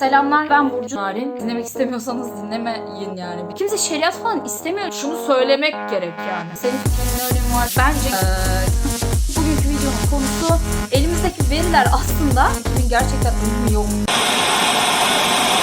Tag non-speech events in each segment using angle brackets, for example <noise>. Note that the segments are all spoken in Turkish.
Selamlar ben Burcu Narin. Dinlemek istemiyorsanız dinlemeyin yani. Kimse şeriat falan istemiyor. Şunu söylemek gerek yani. Senin fikrinin önemi var. Bence bugünkü videonun konusu elimizdeki veriler aslında bugün gerçekten önemi yok.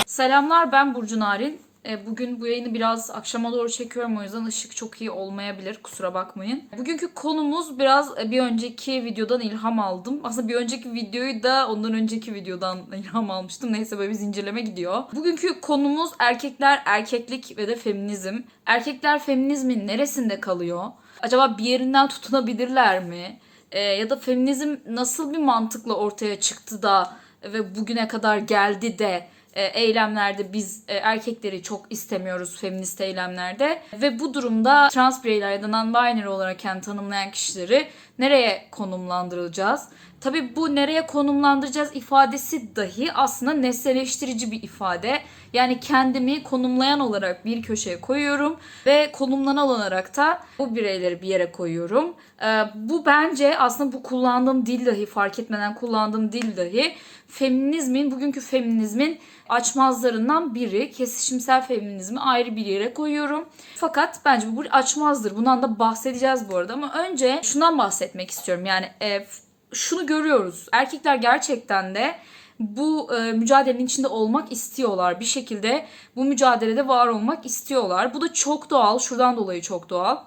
Selamlar ben Burcu Narin. E, Bugün bu yayını biraz akşama doğru çekiyorum o yüzden ışık çok iyi olmayabilir kusura bakmayın. Bugünkü konumuz biraz e, bir önceki videodan ilham aldım. Aslında bir önceki videoyu da ondan önceki videodan <laughs> ilham almıştım. Neyse böyle bir zincirleme gidiyor. Bugünkü konumuz erkekler, erkeklik ve de feminizm. Erkekler feminizmin neresinde kalıyor? Acaba bir yerinden tutunabilirler mi? E, ya da feminizm nasıl bir mantıkla ortaya çıktı da ve bugüne kadar geldi de eylemlerde biz e, erkekleri çok istemiyoruz feminist eylemlerde ve bu durumda trans bireyler ya da non-binary olarak kendini tanımlayan kişileri nereye konumlandırılacağız? Tabii bu nereye konumlandıracağız ifadesi dahi aslında nesneleştirici bir ifade. Yani kendimi konumlayan olarak bir köşeye koyuyorum ve konumlanan olarak da bu bireyleri bir yere koyuyorum. Ee, bu bence aslında bu kullandığım dil dahi fark etmeden kullandığım dil dahi feminizmin, bugünkü feminizmin açmazlarından biri. Kesişimsel feminizmi ayrı bir yere koyuyorum. Fakat bence bu bir açmazdır. Bundan da bahsedeceğiz bu arada ama önce şundan bahsetmek istiyorum. Yani e, şunu görüyoruz. Erkekler gerçekten de bu e, mücadelenin içinde olmak istiyorlar. Bir şekilde bu mücadelede var olmak istiyorlar. Bu da çok doğal. Şuradan dolayı çok doğal.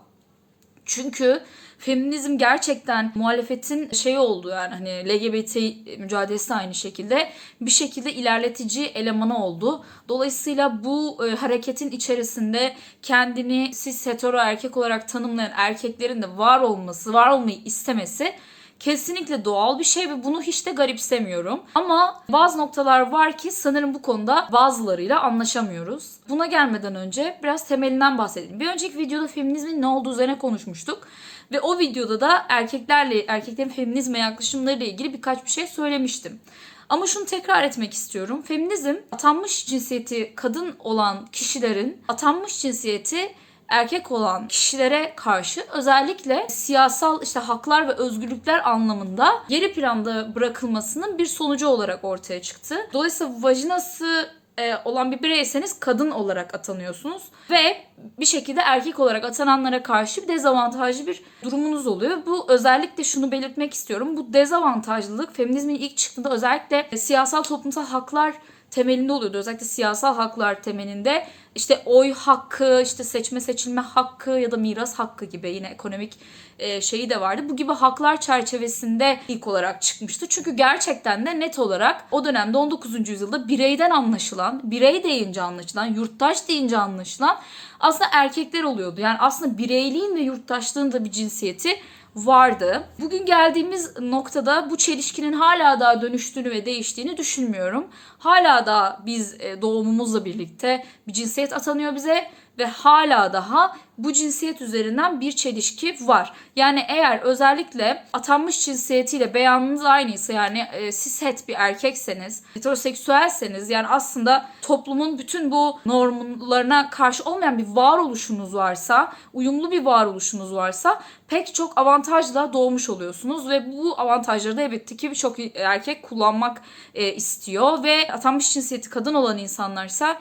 Çünkü feminizm gerçekten muhalefetin şey oldu yani hani LGBT mücadelesi de aynı şekilde bir şekilde ilerletici elemanı oldu. Dolayısıyla bu e, hareketin içerisinde kendini cis hetero erkek olarak tanımlayan erkeklerin de var olması, var olmayı istemesi kesinlikle doğal bir şey ve bunu hiç de garipsemiyorum. Ama bazı noktalar var ki sanırım bu konuda bazılarıyla anlaşamıyoruz. Buna gelmeden önce biraz temelinden bahsedelim. Bir önceki videoda feminizmin ne olduğu üzerine konuşmuştuk. Ve o videoda da erkeklerle, erkeklerin feminizme yaklaşımlarıyla ilgili birkaç bir şey söylemiştim. Ama şunu tekrar etmek istiyorum. Feminizm atanmış cinsiyeti kadın olan kişilerin atanmış cinsiyeti erkek olan kişilere karşı özellikle siyasal işte haklar ve özgürlükler anlamında geri planda bırakılmasının bir sonucu olarak ortaya çıktı. Dolayısıyla vajinası e, olan bir bireyseniz kadın olarak atanıyorsunuz ve bir şekilde erkek olarak atananlara karşı bir dezavantajlı bir durumunuz oluyor. Bu özellikle şunu belirtmek istiyorum. Bu dezavantajlılık feminizmin ilk çıktığında özellikle e, siyasal toplumsal haklar temelinde oluyordu. Özellikle siyasal haklar temelinde işte oy hakkı, işte seçme seçilme hakkı ya da miras hakkı gibi yine ekonomik e, şeyi de vardı. Bu gibi haklar çerçevesinde ilk olarak çıkmıştı. Çünkü gerçekten de net olarak o dönemde 19. yüzyılda bireyden anlaşılan, birey deyince anlaşılan, yurttaş deyince anlaşılan aslında erkekler oluyordu. Yani aslında bireyliğin ve yurttaşlığın da bir cinsiyeti vardı. Bugün geldiğimiz noktada bu çelişkinin hala daha dönüştüğünü ve değiştiğini düşünmüyorum. Hala da biz e, doğumumuzla birlikte bir cinsiyet atanıyor bize ve hala daha bu cinsiyet üzerinden bir çelişki var. Yani eğer özellikle atanmış cinsiyetiyle beyanınız aynıysa yani e, cishet bir erkekseniz, heteroseksüelseniz yani aslında toplumun bütün bu normlarına karşı olmayan bir varoluşunuz varsa, uyumlu bir varoluşunuz varsa pek çok avantajla doğmuş oluyorsunuz ve bu avantajları da elbette ki birçok erkek kullanmak e, istiyor ve atanmış cinsiyeti kadın olan insanlarsa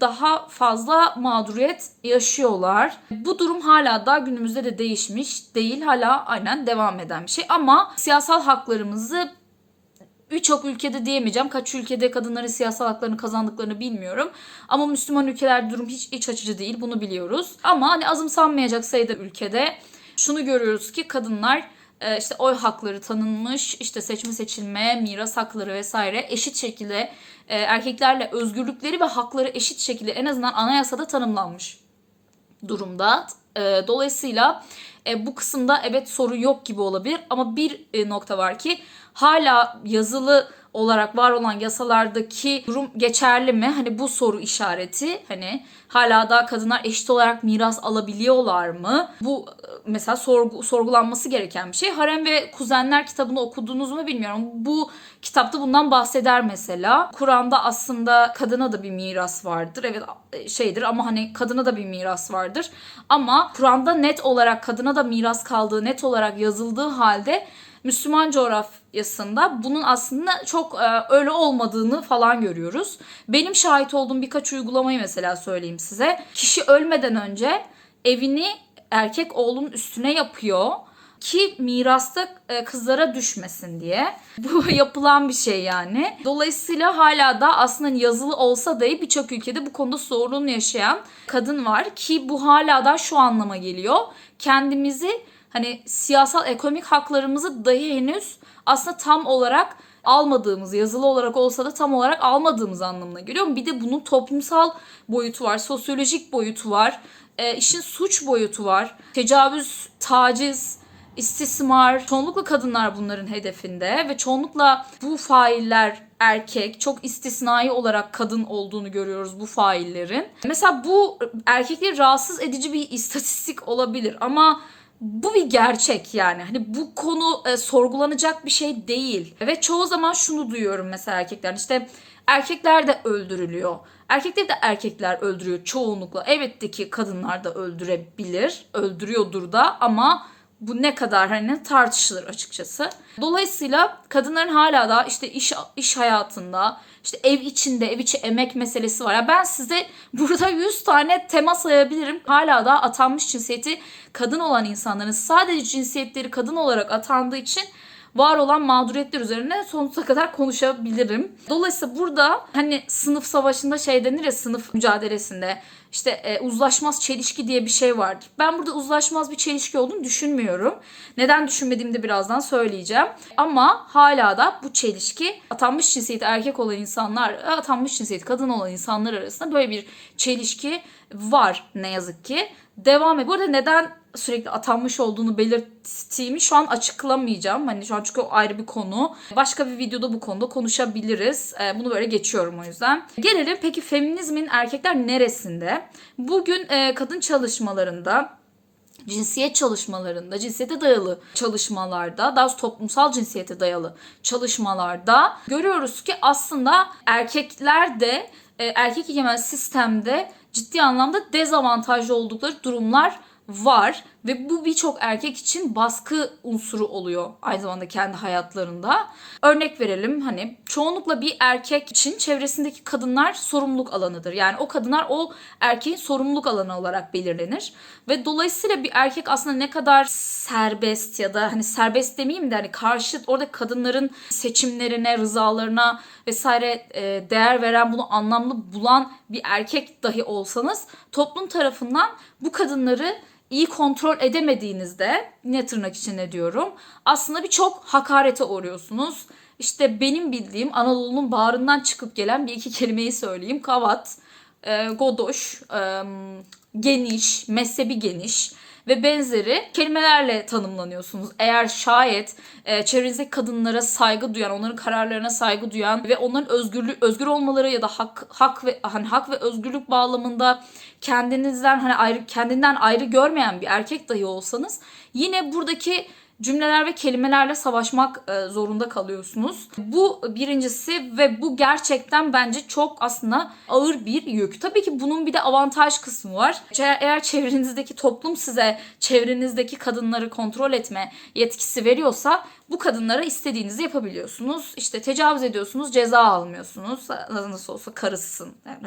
daha fazla mağduriyet yaşıyorlar. Bu durum hala da günümüzde de değişmiş değil. Hala aynen devam eden bir şey ama siyasal haklarımızı birçok ülkede diyemeyeceğim. Kaç ülkede kadınların siyasal haklarını kazandıklarını bilmiyorum. Ama Müslüman ülkelerde durum hiç iç açıcı değil. Bunu biliyoruz. Ama hani azımsanmayacak sayıda ülkede şunu görüyoruz ki kadınlar e, işte oy hakları tanınmış, işte seçme seçilme, miras hakları vesaire eşit şekilde e, erkeklerle özgürlükleri ve hakları eşit şekilde en azından anayasada tanımlanmış durumda. E, dolayısıyla e, bu kısımda evet sorun yok gibi olabilir ama bir e, nokta var ki hala yazılı olarak var olan yasalardaki durum geçerli mi? Hani bu soru işareti hani hala da kadınlar eşit olarak miras alabiliyorlar mı? Bu e, mesela sorgu, sorgulanması gereken bir şey. Harem ve Kuzenler kitabını okudunuz mu bilmiyorum. Bu kitapta bundan bahseder mesela. Kur'an'da aslında kadına da bir miras vardır. Evet e, şeydir ama hani kadına da bir miras vardır. Ama Kur'an'da net olarak kadına da miras kaldığı net olarak yazıldığı halde Müslüman coğrafyasında bunun aslında çok e, öyle olmadığını falan görüyoruz. Benim şahit olduğum birkaç uygulamayı mesela söyleyeyim size. Kişi ölmeden önce evini erkek oğlunun üstüne yapıyor ki mirasta e, kızlara düşmesin diye. <laughs> Bu yapılan bir şey yani. Dolayısıyla hala da aslında yazılı olsa dahi birçok ülkede bu konuda sorun yaşayan kadın var ki bu hala da şu anlama geliyor. Kendimizi hani siyasal ekonomik haklarımızı dahi henüz aslında tam olarak almadığımız yazılı olarak olsa da tam olarak almadığımız anlamına geliyor. Bir de bunun toplumsal boyutu var, sosyolojik boyutu var, e, işin suç boyutu var, tecavüz, taciz, istismar. Çoğunlukla kadınlar bunların hedefinde ve çoğunlukla bu failler erkek çok istisnai olarak kadın olduğunu görüyoruz bu faillerin. Mesela bu erkekleri rahatsız edici bir <laughs> istatistik olabilir ama bu bir gerçek yani. Hani bu konu e, sorgulanacak bir şey değil. Ve çoğu zaman şunu duyuyorum mesela erkekler işte erkekler de öldürülüyor. Erkekleri de erkekler öldürüyor çoğunlukla. Elbette ki kadınlar da öldürebilir, öldürüyordur da ama bu ne kadar hani tartışılır açıkçası. Dolayısıyla kadınların hala da işte iş iş hayatında, işte ev içinde, ev içi emek meselesi var. Ya ben size <laughs> burada 100 tane tema sayabilirim. Hala da atanmış cinsiyeti kadın olan insanların sadece cinsiyetleri kadın olarak atandığı için var olan mağduriyetler üzerine sonsuza kadar konuşabilirim. Dolayısıyla burada hani sınıf savaşında şey denir ya sınıf mücadelesinde işte e, uzlaşmaz çelişki diye bir şey vardır. Ben burada uzlaşmaz bir çelişki olduğunu düşünmüyorum. Neden düşünmediğimi de birazdan söyleyeceğim. Ama hala da bu çelişki atanmış cinsiyeti erkek olan insanlar, atanmış cinsiyeti kadın olan insanlar arasında böyle bir çelişki var ne yazık ki. Devam ediyor. Bu neden sürekli atanmış olduğunu belirttiğimi şu an açıklamayacağım. Hani şu an çünkü ayrı bir konu. Başka bir videoda bu konuda konuşabiliriz. Ee, bunu böyle geçiyorum o yüzden. Gelelim peki feminizmin erkekler neresinde? Bugün e, kadın çalışmalarında cinsiyet çalışmalarında, cinsiyete dayalı çalışmalarda, daha toplumsal cinsiyete dayalı çalışmalarda görüyoruz ki aslında erkekler de e, erkek egemen sistemde ciddi anlamda dezavantajlı oldukları durumlar var ve bu birçok erkek için baskı unsuru oluyor aynı zamanda kendi hayatlarında. Örnek verelim hani çoğunlukla bir erkek için çevresindeki kadınlar sorumluluk alanıdır. Yani o kadınlar o erkeğin sorumluluk alanı olarak belirlenir ve dolayısıyla bir erkek aslında ne kadar serbest ya da hani serbest demeyeyim de hani karşıt orada kadınların seçimlerine, rızalarına vesaire e, değer veren bunu anlamlı bulan bir erkek dahi olsanız toplum tarafından bu kadınları iyi kontrol edemediğinizde ne tırnak içinde diyorum aslında birçok hakarete uğruyorsunuz. İşte benim bildiğim Anadolu'nun bağrından çıkıp gelen bir iki kelimeyi söyleyeyim. Kavat, e, godoş, e, geniş, mezhebi geniş ve benzeri kelimelerle tanımlanıyorsunuz. Eğer şayet e, çevrenizdeki kadınlara saygı duyan, onların kararlarına saygı duyan ve onların özgürlük özgür olmaları ya da hak hak ve hani hak ve özgürlük bağlamında kendinizden hani ayrı kendinden ayrı görmeyen bir erkek dahi olsanız yine buradaki cümleler ve kelimelerle savaşmak e, zorunda kalıyorsunuz. Bu birincisi ve bu gerçekten bence çok aslında ağır bir yük. Tabii ki bunun bir de avantaj kısmı var. Eğer çevrenizdeki toplum size çevrenizdeki kadınları kontrol etme yetkisi veriyorsa bu kadınlara istediğinizi yapabiliyorsunuz. İşte tecavüz ediyorsunuz, ceza almıyorsunuz. Nasıl olsa karısısın. Yani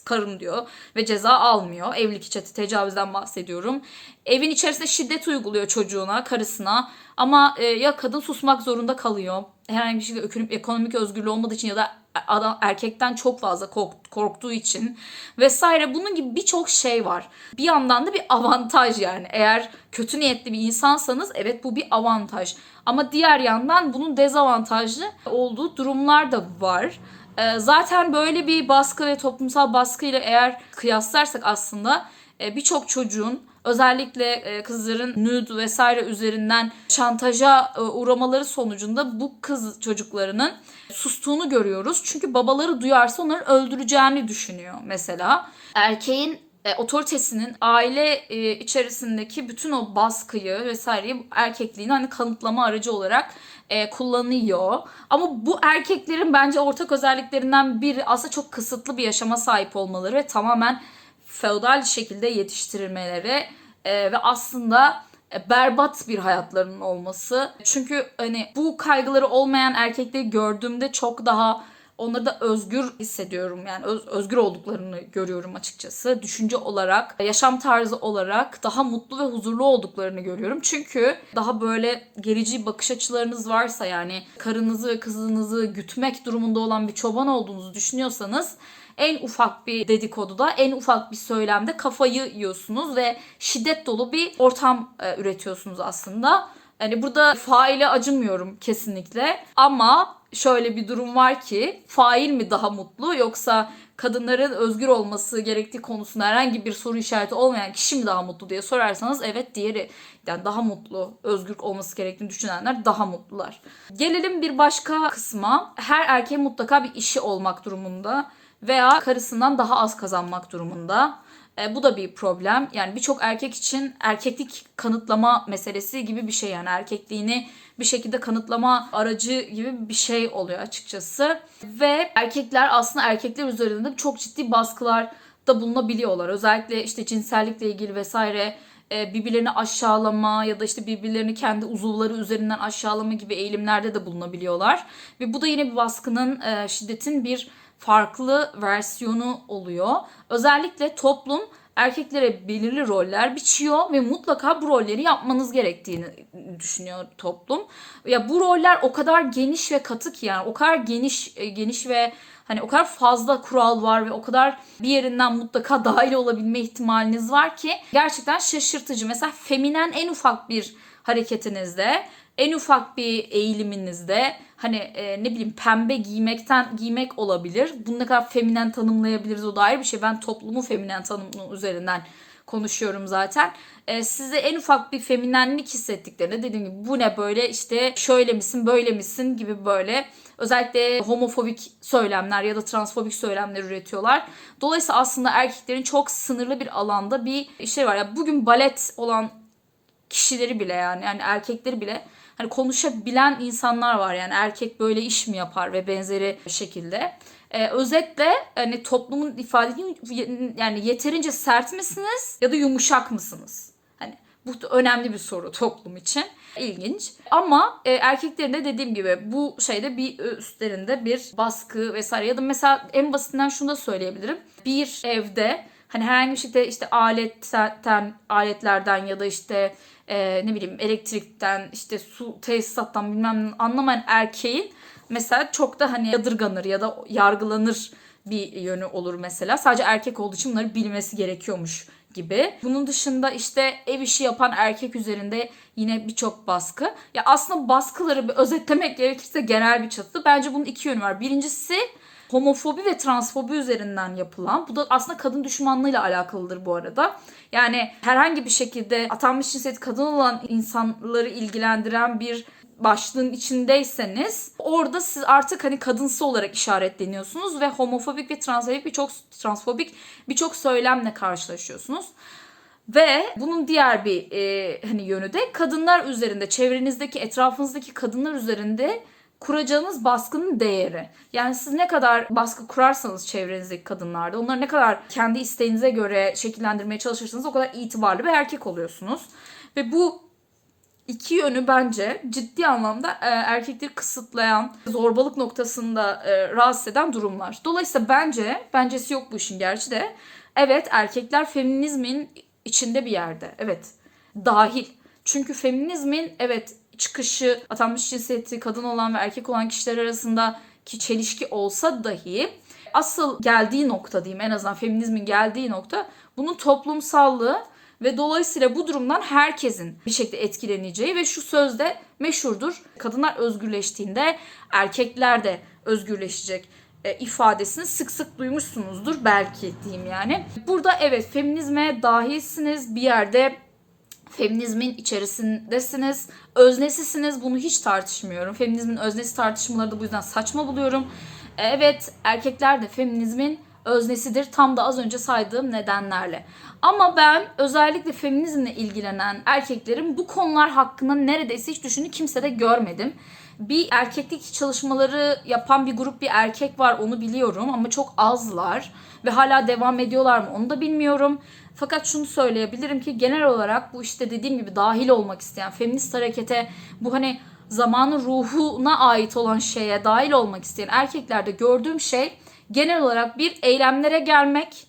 karım diyor ve ceza almıyor. Evlilik içi tecavüzden bahsediyorum. Evin içerisinde şiddet uyguluyor çocuğuna, karısına ama e, ya kadın susmak zorunda kalıyor. Herhangi bir şekilde ekonomik özgürlüğü olmadığı için ya da adam erkekten çok fazla korktuğu için vesaire bunun gibi birçok şey var. Bir yandan da bir avantaj yani. Eğer kötü niyetli bir insansanız evet bu bir avantaj. Ama diğer yandan bunun dezavantajlı olduğu durumlar da var. Ee, zaten böyle bir baskı ve toplumsal baskıyla eğer kıyaslarsak aslında e, birçok çocuğun özellikle e, kızların nude vesaire üzerinden şantaja e, uğramaları sonucunda bu kız çocuklarının sustuğunu görüyoruz. Çünkü babaları duyarsa onları öldüreceğini düşünüyor mesela. Erkeğin otoritesinin aile içerisindeki bütün o baskıyı vesaireyi erkekliğini hani kanıtlama aracı olarak e, kullanıyor. Ama bu erkeklerin bence ortak özelliklerinden biri aslında çok kısıtlı bir yaşama sahip olmaları ve tamamen feodal şekilde yetiştirilmeleri e, ve aslında e, berbat bir hayatlarının olması. Çünkü hani bu kaygıları olmayan erkekleri gördüğümde çok daha onları da özgür hissediyorum. Yani öz- özgür olduklarını görüyorum açıkçası. Düşünce olarak, yaşam tarzı olarak daha mutlu ve huzurlu olduklarını görüyorum. Çünkü daha böyle gerici bakış açılarınız varsa yani karınızı ve kızınızı gütmek durumunda olan bir çoban olduğunuzu düşünüyorsanız en ufak bir dedikoduda, en ufak bir söylemde kafayı yiyorsunuz ve şiddet dolu bir ortam e, üretiyorsunuz aslında. Yani burada faile acımıyorum kesinlikle ama şöyle bir durum var ki fail mi daha mutlu yoksa kadınların özgür olması gerektiği konusunda herhangi bir soru işareti olmayan kişi mi daha mutlu diye sorarsanız evet diğeri yani daha mutlu, özgür olması gerektiğini düşünenler daha mutlular. Gelelim bir başka kısma. Her erkeğin mutlaka bir işi olmak durumunda veya karısından daha az kazanmak durumunda. E, bu da bir problem. Yani birçok erkek için erkeklik kanıtlama meselesi gibi bir şey yani erkekliğini bir şekilde kanıtlama aracı gibi bir şey oluyor açıkçası. Ve erkekler aslında erkekler üzerinde çok ciddi baskılar da bulunabiliyorlar. Özellikle işte cinsellikle ilgili vesaire e, birbirlerini aşağılama ya da işte birbirlerini kendi uzuvları üzerinden aşağılama gibi eğilimlerde de bulunabiliyorlar. Ve bu da yine bir baskının, e, şiddetin bir farklı versiyonu oluyor. Özellikle toplum erkeklere belirli roller biçiyor ve mutlaka bu rolleri yapmanız gerektiğini düşünüyor toplum. Ya bu roller o kadar geniş ve katı ki yani o kadar geniş e, geniş ve hani o kadar fazla kural var ve o kadar bir yerinden mutlaka <laughs> dahil olabilme ihtimaliniz var ki gerçekten şaşırtıcı. Mesela feminen en ufak bir hareketinizde en ufak bir eğiliminizde hani e, ne bileyim pembe giymekten giymek olabilir. Bunu ne kadar feminen tanımlayabiliriz o da ayrı bir şey. Ben toplumu feminen tanımı üzerinden konuşuyorum zaten. E, size en ufak bir feminenlik hissettiklerinde dediğim gibi bu ne böyle işte şöyle misin böyle misin gibi böyle özellikle homofobik söylemler ya da transfobik söylemler üretiyorlar. Dolayısıyla aslında erkeklerin çok sınırlı bir alanda bir şey var. Ya bugün balet olan kişileri bile yani yani erkekleri bile hani konuşabilen insanlar var yani erkek böyle iş mi yapar ve benzeri şekilde. Ee, özetle hani toplumun ifadesi yani yeterince sert misiniz ya da yumuşak mısınız? Hani bu önemli bir soru toplum için. İlginç. Ama e, erkeklerin de dediğim gibi bu şeyde bir üstlerinde bir baskı vesaire ya da mesela en basitinden şunu da söyleyebilirim. Bir evde hani herhangi bir şekilde işte aletten aletlerden ya da işte e, ne bileyim elektrikten işte su tesisattan bilmem anlamayan erkeğin mesela çok da hani yadırganır ya da yargılanır bir yönü olur mesela. Sadece erkek olduğu için bunları bilmesi gerekiyormuş gibi. Bunun dışında işte ev işi yapan erkek üzerinde yine birçok baskı. Ya aslında baskıları bir özetlemek gerekirse genel bir çatı. Bence bunun iki yönü var. Birincisi homofobi ve transfobi üzerinden yapılan. Bu da aslında kadın düşmanlığıyla alakalıdır bu arada. Yani herhangi bir şekilde atanmış cinsiyeti kadın olan insanları ilgilendiren bir başlığın içindeyseniz orada siz artık hani kadınsı olarak işaretleniyorsunuz ve homofobik ve transfobik birçok transfobik birçok söylemle karşılaşıyorsunuz. Ve bunun diğer bir e, hani yönü de kadınlar üzerinde, çevrenizdeki, etrafınızdaki kadınlar üzerinde kuracağınız baskının değeri. Yani siz ne kadar baskı kurarsanız çevrenizdeki kadınlarda, onları ne kadar kendi isteğinize göre şekillendirmeye çalışırsanız o kadar itibarlı bir erkek oluyorsunuz. Ve bu iki yönü bence ciddi anlamda e, erkekleri kısıtlayan, zorbalık noktasında e, rahatsız eden durumlar. Dolayısıyla bence, bencesi yok bu işin gerçi de. Evet erkekler feminizmin içinde bir yerde. Evet dahil. Çünkü feminizmin evet çıkışı atanmış cinsiyeti kadın olan ve erkek olan kişiler arasındaki çelişki olsa dahi asıl geldiği nokta diyeyim en azından feminizmin geldiği nokta bunun toplumsallığı ve dolayısıyla bu durumdan herkesin bir şekilde etkileneceği ve şu sözde meşhurdur. Kadınlar özgürleştiğinde erkekler de özgürleşecek e, ifadesini sık sık duymuşsunuzdur belki diyeyim yani. Burada evet feminizme dahilsiniz bir yerde feminizmin içerisindesiniz. Öznesisiniz bunu hiç tartışmıyorum. Feminizmin öznesi tartışmaları da bu yüzden saçma buluyorum. Evet erkekler de feminizmin öznesidir tam da az önce saydığım nedenlerle. Ama ben özellikle feminizmle ilgilenen erkeklerin bu konular hakkında neredeyse hiç düşündüğünü kimse de görmedim. bir erkeklik çalışmaları yapan bir grup bir erkek var onu biliyorum ama çok azlar ve hala devam ediyorlar mı onu da bilmiyorum. Fakat şunu söyleyebilirim ki genel olarak bu işte dediğim gibi dahil olmak isteyen feminist harekete bu hani zamanın ruhuna ait olan şeye dahil olmak isteyen erkeklerde gördüğüm şey genel olarak bir eylemlere gelmek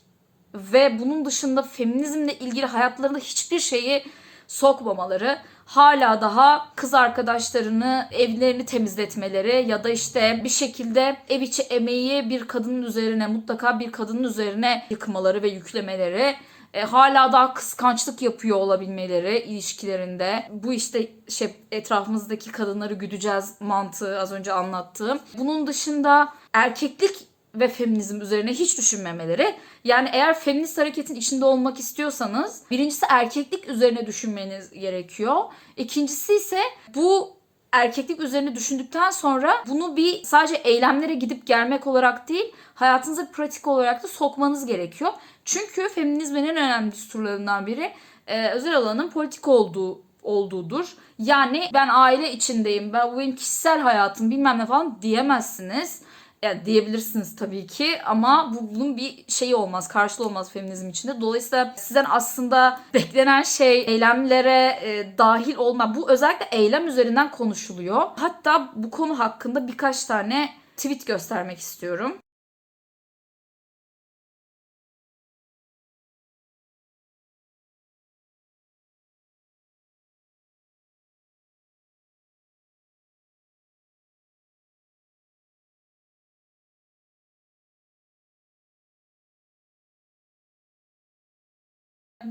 ve bunun dışında feminizmle ilgili hayatlarında hiçbir şeyi sokmamaları, hala daha kız arkadaşlarını evlerini temizletmeleri ya da işte bir şekilde ev içi emeği bir kadının üzerine mutlaka bir kadının üzerine yıkmaları ve yüklemeleri e, hala daha kıskançlık yapıyor olabilmeleri ilişkilerinde. Bu işte şey etrafımızdaki kadınları güdeceğiz mantığı az önce anlattığım. Bunun dışında erkeklik ve feminizm üzerine hiç düşünmemeleri. Yani eğer feminist hareketin içinde olmak istiyorsanız birincisi erkeklik üzerine düşünmeniz gerekiyor. İkincisi ise bu erkeklik üzerine düşündükten sonra bunu bir sadece eylemlere gidip gelmek olarak değil hayatınıza pratik olarak da sokmanız gerekiyor. Çünkü feminizmin en önemli düsturlarından biri e, özel alanın politik olduğu olduğudur. Yani ben aile içindeyim, ben bu benim kişisel hayatım bilmem ne falan diyemezsiniz. Yani diyebilirsiniz tabii ki ama bu bunun bir şeyi olmaz, karşılığı olmaz feminizm içinde. Dolayısıyla sizden aslında beklenen şey eylemlere e, dahil olma. Bu özellikle eylem üzerinden konuşuluyor. Hatta bu konu hakkında birkaç tane tweet göstermek istiyorum.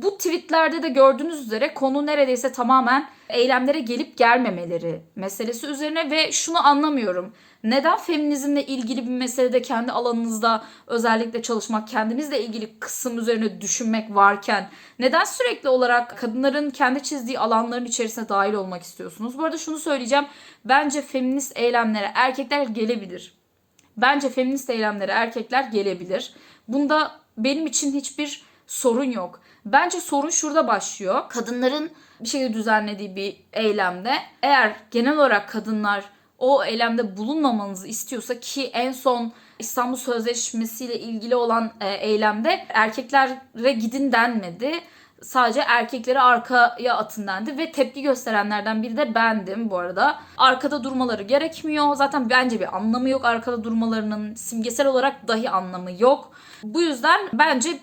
Bu tweetlerde de gördüğünüz üzere konu neredeyse tamamen eylemlere gelip gelmemeleri meselesi üzerine ve şunu anlamıyorum. Neden feminizmle ilgili bir meselede kendi alanınızda özellikle çalışmak, kendinizle ilgili kısım üzerine düşünmek varken neden sürekli olarak kadınların kendi çizdiği alanların içerisine dahil olmak istiyorsunuz? Bu arada şunu söyleyeceğim. Bence feminist eylemlere erkekler gelebilir. Bence feminist eylemlere erkekler gelebilir. Bunda benim için hiçbir sorun yok. Bence sorun şurada başlıyor. Kadınların bir şekilde düzenlediği bir eylemde eğer genel olarak kadınlar o eylemde bulunmamanızı istiyorsa ki en son İstanbul Sözleşmesi ile ilgili olan e, eylemde erkeklere gidin denmedi. Sadece erkekleri arkaya atın dendi ve tepki gösterenlerden biri de bendim bu arada. Arkada durmaları gerekmiyor. Zaten bence bir anlamı yok arkada durmalarının simgesel olarak dahi anlamı yok. Bu yüzden bence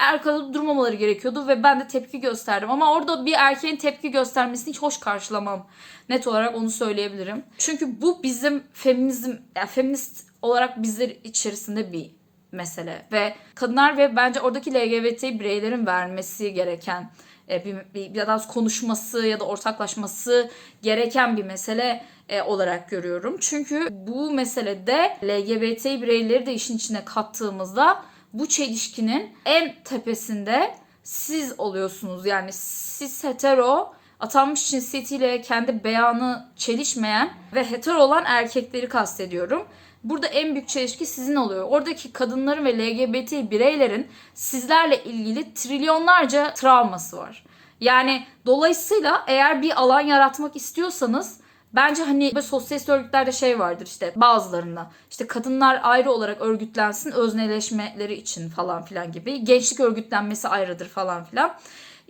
arkada durmamaları gerekiyordu ve ben de tepki gösterdim. Ama orada bir erkeğin tepki göstermesini hiç hoş karşılamam. Net olarak onu söyleyebilirim. Çünkü bu bizim feminizm, yani feminist olarak bizler içerisinde bir mesele. Ve kadınlar ve bence oradaki LGBT bireylerin vermesi gereken e, bir, bir, daha konuşması ya da ortaklaşması gereken bir mesele e, olarak görüyorum. Çünkü bu meselede LGBT bireyleri de işin içine kattığımızda bu çelişkinin en tepesinde siz oluyorsunuz. Yani siz hetero atanmış cinsiyetiyle kendi beyanı çelişmeyen ve hetero olan erkekleri kastediyorum. Burada en büyük çelişki sizin oluyor. Oradaki kadınların ve LGBT bireylerin sizlerle ilgili trilyonlarca travması var. Yani dolayısıyla eğer bir alan yaratmak istiyorsanız Bence hani böyle sosyalist örgütlerde şey vardır işte bazılarında. İşte kadınlar ayrı olarak örgütlensin özneleşmeleri için falan filan gibi. Gençlik örgütlenmesi ayrıdır falan filan.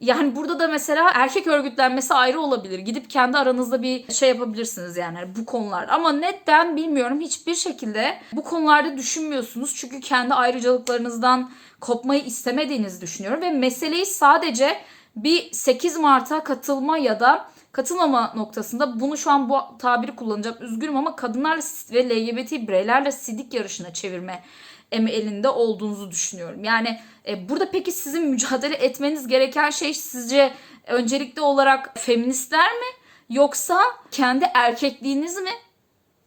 Yani burada da mesela erkek örgütlenmesi ayrı olabilir. Gidip kendi aranızda bir şey yapabilirsiniz yani bu konular. Ama neden bilmiyorum hiçbir şekilde bu konularda düşünmüyorsunuz. Çünkü kendi ayrıcalıklarınızdan kopmayı istemediğinizi düşünüyorum. Ve meseleyi sadece bir 8 Mart'a katılma ya da katılmama noktasında bunu şu an bu tabiri kullanacağım. Üzgünüm ama kadınlarla ve LGBT bireylerle sidik yarışına çevirme elinde olduğunuzu düşünüyorum. Yani e, burada peki sizin mücadele etmeniz gereken şey sizce öncelikli olarak feministler mi yoksa kendi erkekliğiniz mi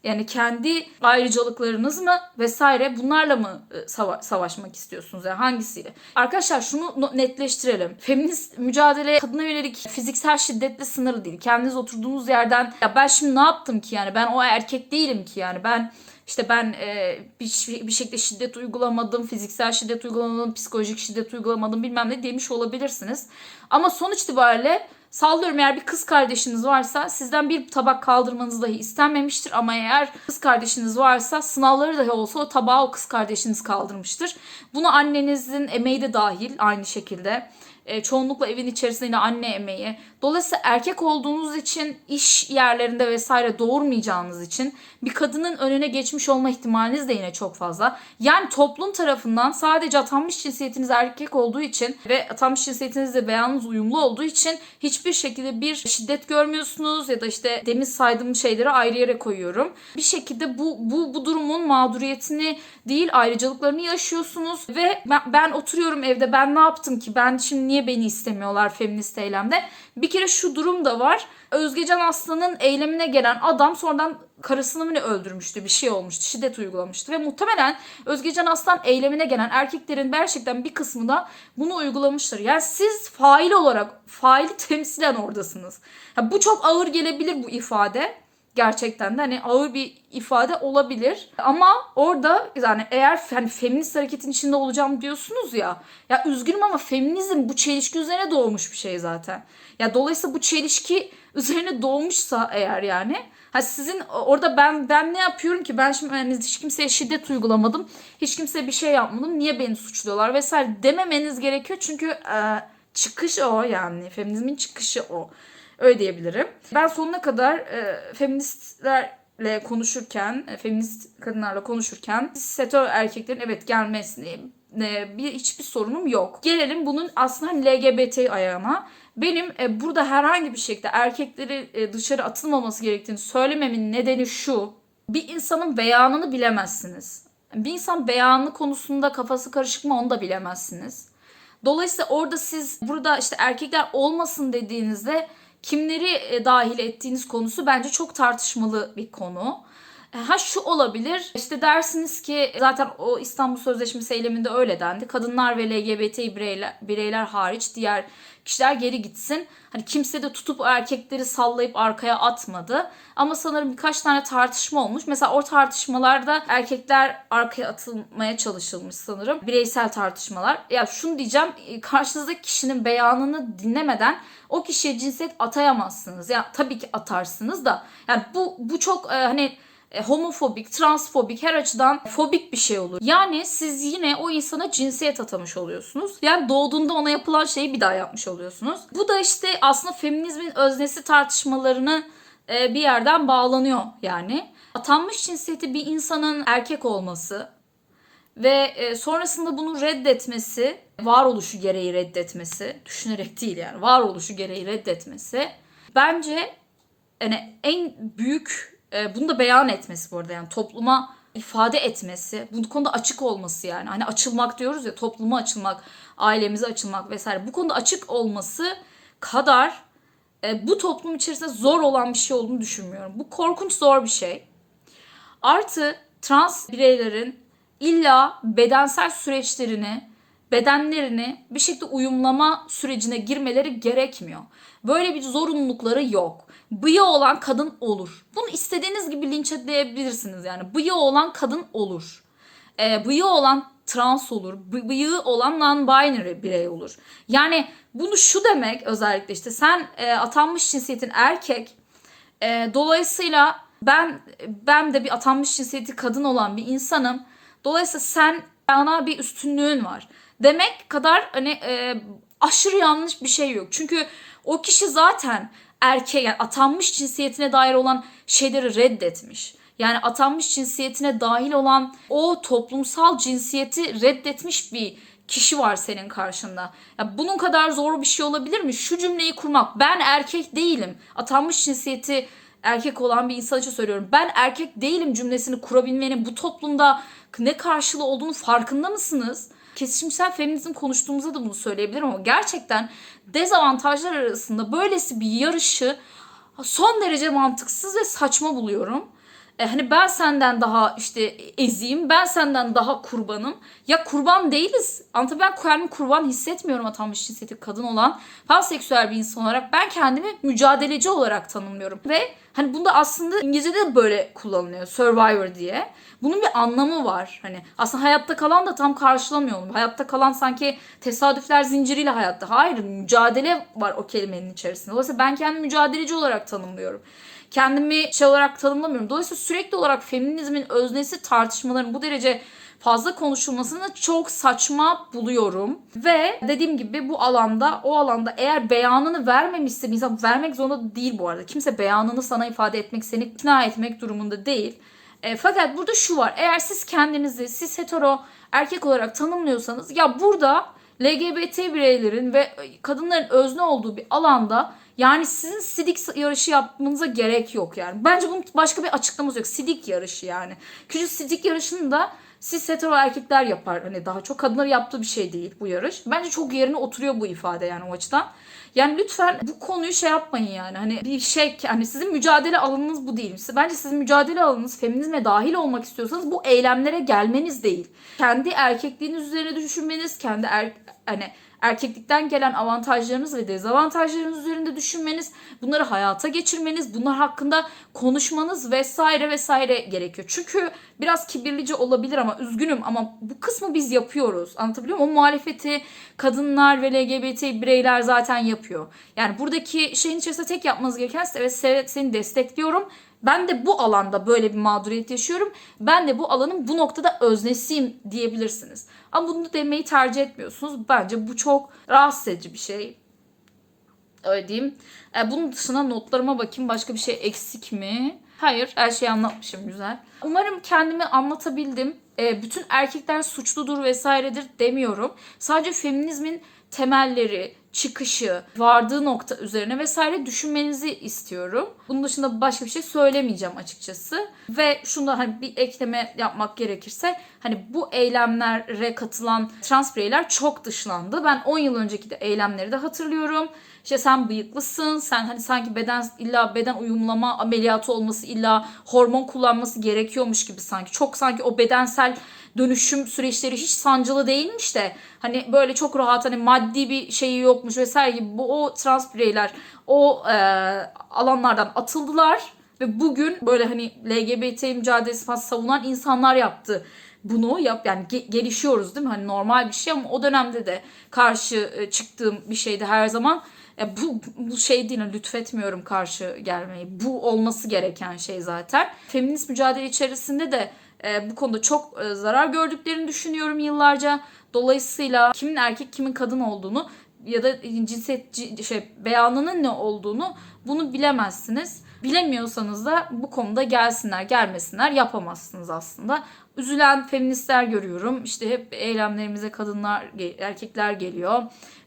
yani kendi ayrıcalıklarınız mı vesaire bunlarla mı e, sava- savaşmak istiyorsunuz? Yani hangisiyle? Arkadaşlar şunu netleştirelim. Feminist mücadele kadına yönelik fiziksel şiddetle sınırlı değil. Kendiniz oturduğunuz yerden ya ben şimdi ne yaptım ki yani ben o erkek değilim ki yani ben işte ben e, bir, bir şekilde şiddet uygulamadım, fiziksel şiddet uygulamadım, psikolojik şiddet uygulamadım bilmem ne demiş olabilirsiniz. Ama sonuç itibariyle Sallıyorum eğer bir kız kardeşiniz varsa sizden bir tabak kaldırmanız dahi istenmemiştir ama eğer kız kardeşiniz varsa sınavları dahi olsa o tabağı o kız kardeşiniz kaldırmıştır. Bunu annenizin emeği de dahil aynı şekilde. E, çoğunlukla evin içerisinde yine anne emeği. Dolayısıyla erkek olduğunuz için iş yerlerinde vesaire doğurmayacağınız için bir kadının önüne geçmiş olma ihtimaliniz de yine çok fazla. Yani toplum tarafından sadece atanmış cinsiyetiniz erkek olduğu için ve atanmış cinsiyetinizle beyanınız uyumlu olduğu için hiçbir şekilde bir şiddet görmüyorsunuz ya da işte demin saydığım şeyleri ayrı yere koyuyorum. Bir şekilde bu bu bu durumun mağduriyetini değil ayrıcalıklarını yaşıyorsunuz ve ben, ben oturuyorum evde ben ne yaptım ki ben şimdi niye beni istemiyorlar feminist eylemde? Bir kere şu durum da var. Özgecan Aslan'ın eylemine gelen adam sonradan karısını mı öldürmüştü bir şey olmuştu şiddet uygulamıştı ve muhtemelen Özgecan Aslan eylemine gelen erkeklerin gerçekten bir kısmı da bunu uygulamıştır. Yani siz fail olarak faili temsilen oradasınız. Ha, bu çok ağır gelebilir bu ifade gerçekten de hani ağır bir ifade olabilir. Ama orada yani eğer hani feminist hareketin içinde olacağım diyorsunuz ya. Ya üzgünüm ama feminizm bu çelişki üzerine doğmuş bir şey zaten. Ya dolayısıyla bu çelişki <laughs> üzerine doğmuşsa eğer yani Ha sizin orada ben ben ne yapıyorum ki ben şimdi yani hiç kimseye şiddet uygulamadım. Hiç kimseye bir şey yapmadım. Niye beni suçluyorlar vesaire dememeniz gerekiyor. Çünkü e, çıkış o yani feminizmin çıkışı o. Öyle diyebilirim. Ben sonuna kadar e, feministlerle konuşurken, e, feminist kadınlarla konuşurken setör erkeklerin evet gelmesini e, bir hiçbir sorunum yok. Gelelim bunun aslında LGBT ayağına. Benim e, burada herhangi bir şekilde erkekleri e, dışarı atılmaması gerektiğini söylememin nedeni şu. Bir insanın beyanını bilemezsiniz. Bir insan beyanı konusunda kafası karışık mı onu da bilemezsiniz. Dolayısıyla orada siz burada işte erkekler olmasın dediğinizde kimleri e, dahil ettiğiniz konusu bence çok tartışmalı bir konu. E, Ha şu olabilir işte dersiniz ki zaten o İstanbul Sözleşmesi eyleminde öyle dendi. Kadınlar ve LGBT bireyler, bireyler hariç diğer kişiler geri gitsin. Hani kimse de tutup erkekleri sallayıp arkaya atmadı. Ama sanırım birkaç tane tartışma olmuş. Mesela o tartışmalarda erkekler arkaya atılmaya çalışılmış sanırım. Bireysel tartışmalar. Ya şunu diyeceğim karşınızdaki kişinin beyanını dinlemeden o kişiye cinsiyet atayamazsınız. Ya tabii ki atarsınız da. Yani bu bu çok e, hani e, homofobik, transfobik her açıdan fobik bir şey olur. Yani siz yine o insana cinsiyet atamış oluyorsunuz. Yani doğduğunda ona yapılan şeyi bir daha yapmış oluyorsunuz. Bu da işte aslında feminizmin öznesi tartışmalarını e, bir yerden bağlanıyor yani. Atanmış cinsiyeti bir insanın erkek olması ve e, sonrasında bunu reddetmesi, varoluşu gereği reddetmesi, düşünerek değil yani varoluşu gereği reddetmesi bence yani en büyük e, bunu da beyan etmesi bu arada yani topluma ifade etmesi, bu konuda açık olması yani. Hani açılmak diyoruz ya topluma açılmak, ailemize açılmak vesaire. Bu konuda açık olması kadar e, bu toplum içerisinde zor olan bir şey olduğunu düşünmüyorum. Bu korkunç zor bir şey. Artı trans bireylerin illa bedensel süreçlerini, bedenlerini bir şekilde uyumlama sürecine girmeleri gerekmiyor. Böyle bir zorunlulukları yok. Bıyığı olan kadın olur. Bunu istediğiniz gibi linçleyebilirsiniz yani. Bıyığı olan kadın olur. E, bıyığı olan trans olur. Bı- bıyığı olan non-binary birey olur. Yani bunu şu demek özellikle işte sen e, atanmış cinsiyetin erkek. E, dolayısıyla ben ben de bir atanmış cinsiyeti kadın olan bir insanım. Dolayısıyla sen bana bir üstünlüğün var. Demek kadar hani e, aşırı yanlış bir şey yok. Çünkü o kişi zaten erkeğe yani atanmış cinsiyetine dair olan şeyleri reddetmiş. Yani atanmış cinsiyetine dahil olan o toplumsal cinsiyeti reddetmiş bir kişi var senin karşında. Ya bunun kadar zor bir şey olabilir mi? Şu cümleyi kurmak. Ben erkek değilim. Atanmış cinsiyeti erkek olan bir insan için söylüyorum. Ben erkek değilim cümlesini kurabilmenin bu toplumda ne karşılığı olduğunu farkında mısınız? Kesişimsel feminizm konuştuğumuzda da bunu söyleyebilirim ama gerçekten dezavantajlar arasında böylesi bir yarışı son derece mantıksız ve saçma buluyorum. E, hani ben senden daha işte eziyim, ben senden daha kurbanım. Ya kurban değiliz. Anlatabiliyor Ben kendimi kurban hissetmiyorum atanmış cinsiyeti kadın olan panseksüel bir insan olarak. Ben kendimi mücadeleci olarak tanımlıyorum. Ve hani bunda aslında İngilizce'de de böyle kullanılıyor. Survivor diye. Bunun bir anlamı var. Hani aslında hayatta kalan da tam karşılamıyor onu. Hayatta kalan sanki tesadüfler zinciriyle hayatta. Hayır mücadele var o kelimenin içerisinde. Dolayısıyla ben kendimi mücadeleci olarak tanımlıyorum kendimi şey olarak tanımlamıyorum. Dolayısıyla sürekli olarak feminizmin öznesi tartışmaların bu derece fazla konuşulmasını çok saçma buluyorum. Ve dediğim gibi bu alanda o alanda eğer beyanını vermemişse insan vermek zorunda değil bu arada. Kimse beyanını sana ifade etmek, seni ikna etmek durumunda değil. E, fakat burada şu var. Eğer siz kendinizi siz hetero erkek olarak tanımlıyorsanız ya burada LGBT bireylerin ve kadınların özne olduğu bir alanda yani sizin sidik yarışı yapmanıza gerek yok yani. Bence bunun başka bir açıklaması yok. Sidik yarışı yani. Küçük sidik yarışını da siz hetero erkekler yapar. Hani daha çok kadınlar yaptığı bir şey değil bu yarış. Bence çok yerine oturuyor bu ifade yani o açıdan. Yani lütfen bu konuyu şey yapmayın yani. Hani bir şey hani sizin mücadele alanınız bu değil. Bence sizin mücadele alanınız feminizme dahil olmak istiyorsanız bu eylemlere gelmeniz değil. Kendi erkekliğiniz üzerine düşünmeniz, kendi er, hani erkeklikten gelen avantajlarınız ve dezavantajlarınız üzerinde düşünmeniz, bunları hayata geçirmeniz, bunlar hakkında konuşmanız vesaire vesaire gerekiyor. Çünkü biraz kibirlice olabilir ama üzgünüm ama bu kısmı biz yapıyoruz. Anlatabiliyor muyum? O muhalefeti kadınlar ve LGBT bireyler zaten yapıyor. Yani buradaki şeyin içerisinde tek yapmanız gereken evet seni destekliyorum. Ben de bu alanda böyle bir mağduriyet yaşıyorum. Ben de bu alanın bu noktada öznesiyim diyebilirsiniz. Ama bunu demeyi tercih etmiyorsunuz. Bence bu çok rahatsız edici bir şey. Öyle diyeyim. E, bunun dışında notlarıma bakayım. Başka bir şey eksik mi? Hayır. Her şeyi anlatmışım güzel. Umarım kendimi anlatabildim. E, bütün erkekler suçludur vesairedir demiyorum. Sadece feminizmin temelleri, çıkışı, vardığı nokta üzerine vesaire düşünmenizi istiyorum. Bunun dışında başka bir şey söylemeyeceğim açıkçası. Ve şunda hani bir ekleme yapmak gerekirse hani bu eylemlere katılan trans bireyler çok dışlandı. Ben 10 yıl önceki de eylemleri de hatırlıyorum. İşte sen bıyıklısın, sen hani sanki beden illa beden uyumlama ameliyatı olması illa hormon kullanması gerekiyormuş gibi sanki. Çok sanki o bedensel dönüşüm süreçleri hiç sancılı değilmiş de hani böyle çok rahat hani maddi bir şeyi yokmuş vesaire gibi bu o trans bireyler o e, alanlardan atıldılar ve bugün böyle hani LGBT mücadelesi falan savunan insanlar yaptı bunu yap yani ge- gelişiyoruz değil mi? Hani normal bir şey ama o dönemde de karşı e, çıktığım bir şeydi her zaman. E, bu, bu şey değil lütfetmiyorum karşı gelmeyi. Bu olması gereken şey zaten. Feminist mücadele içerisinde de e, bu konuda çok e, zarar gördüklerini düşünüyorum yıllarca. Dolayısıyla kimin erkek kimin kadın olduğunu ya da cinsiyet şey beyanının ne olduğunu bunu bilemezsiniz. Bilemiyorsanız da bu konuda gelsinler gelmesinler yapamazsınız aslında. Üzülen feministler görüyorum. İşte hep eylemlerimize kadınlar erkekler geliyor.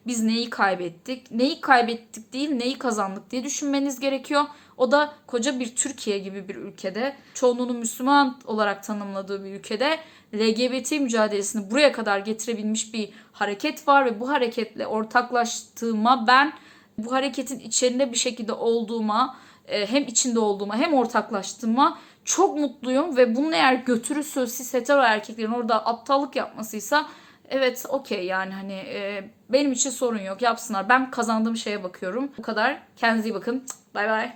Biz neyi kaybettik? Neyi kaybettik değil neyi kazandık diye düşünmeniz gerekiyor. O da koca bir Türkiye gibi bir ülkede, çoğunluğunu Müslüman olarak tanımladığı bir ülkede LGBT mücadelesini buraya kadar getirebilmiş bir hareket var ve bu hareketle ortaklaştığıma ben bu hareketin içinde bir şekilde olduğuma, e, hem içinde olduğuma hem ortaklaştığıma çok mutluyum ve bunun eğer götürüsü siz hetero erkeklerin orada aptallık yapmasıysa evet okey yani hani e, benim için sorun yok yapsınlar. Ben kazandığım şeye bakıyorum. Bu kadar. Kendinize iyi bakın. Bay bay.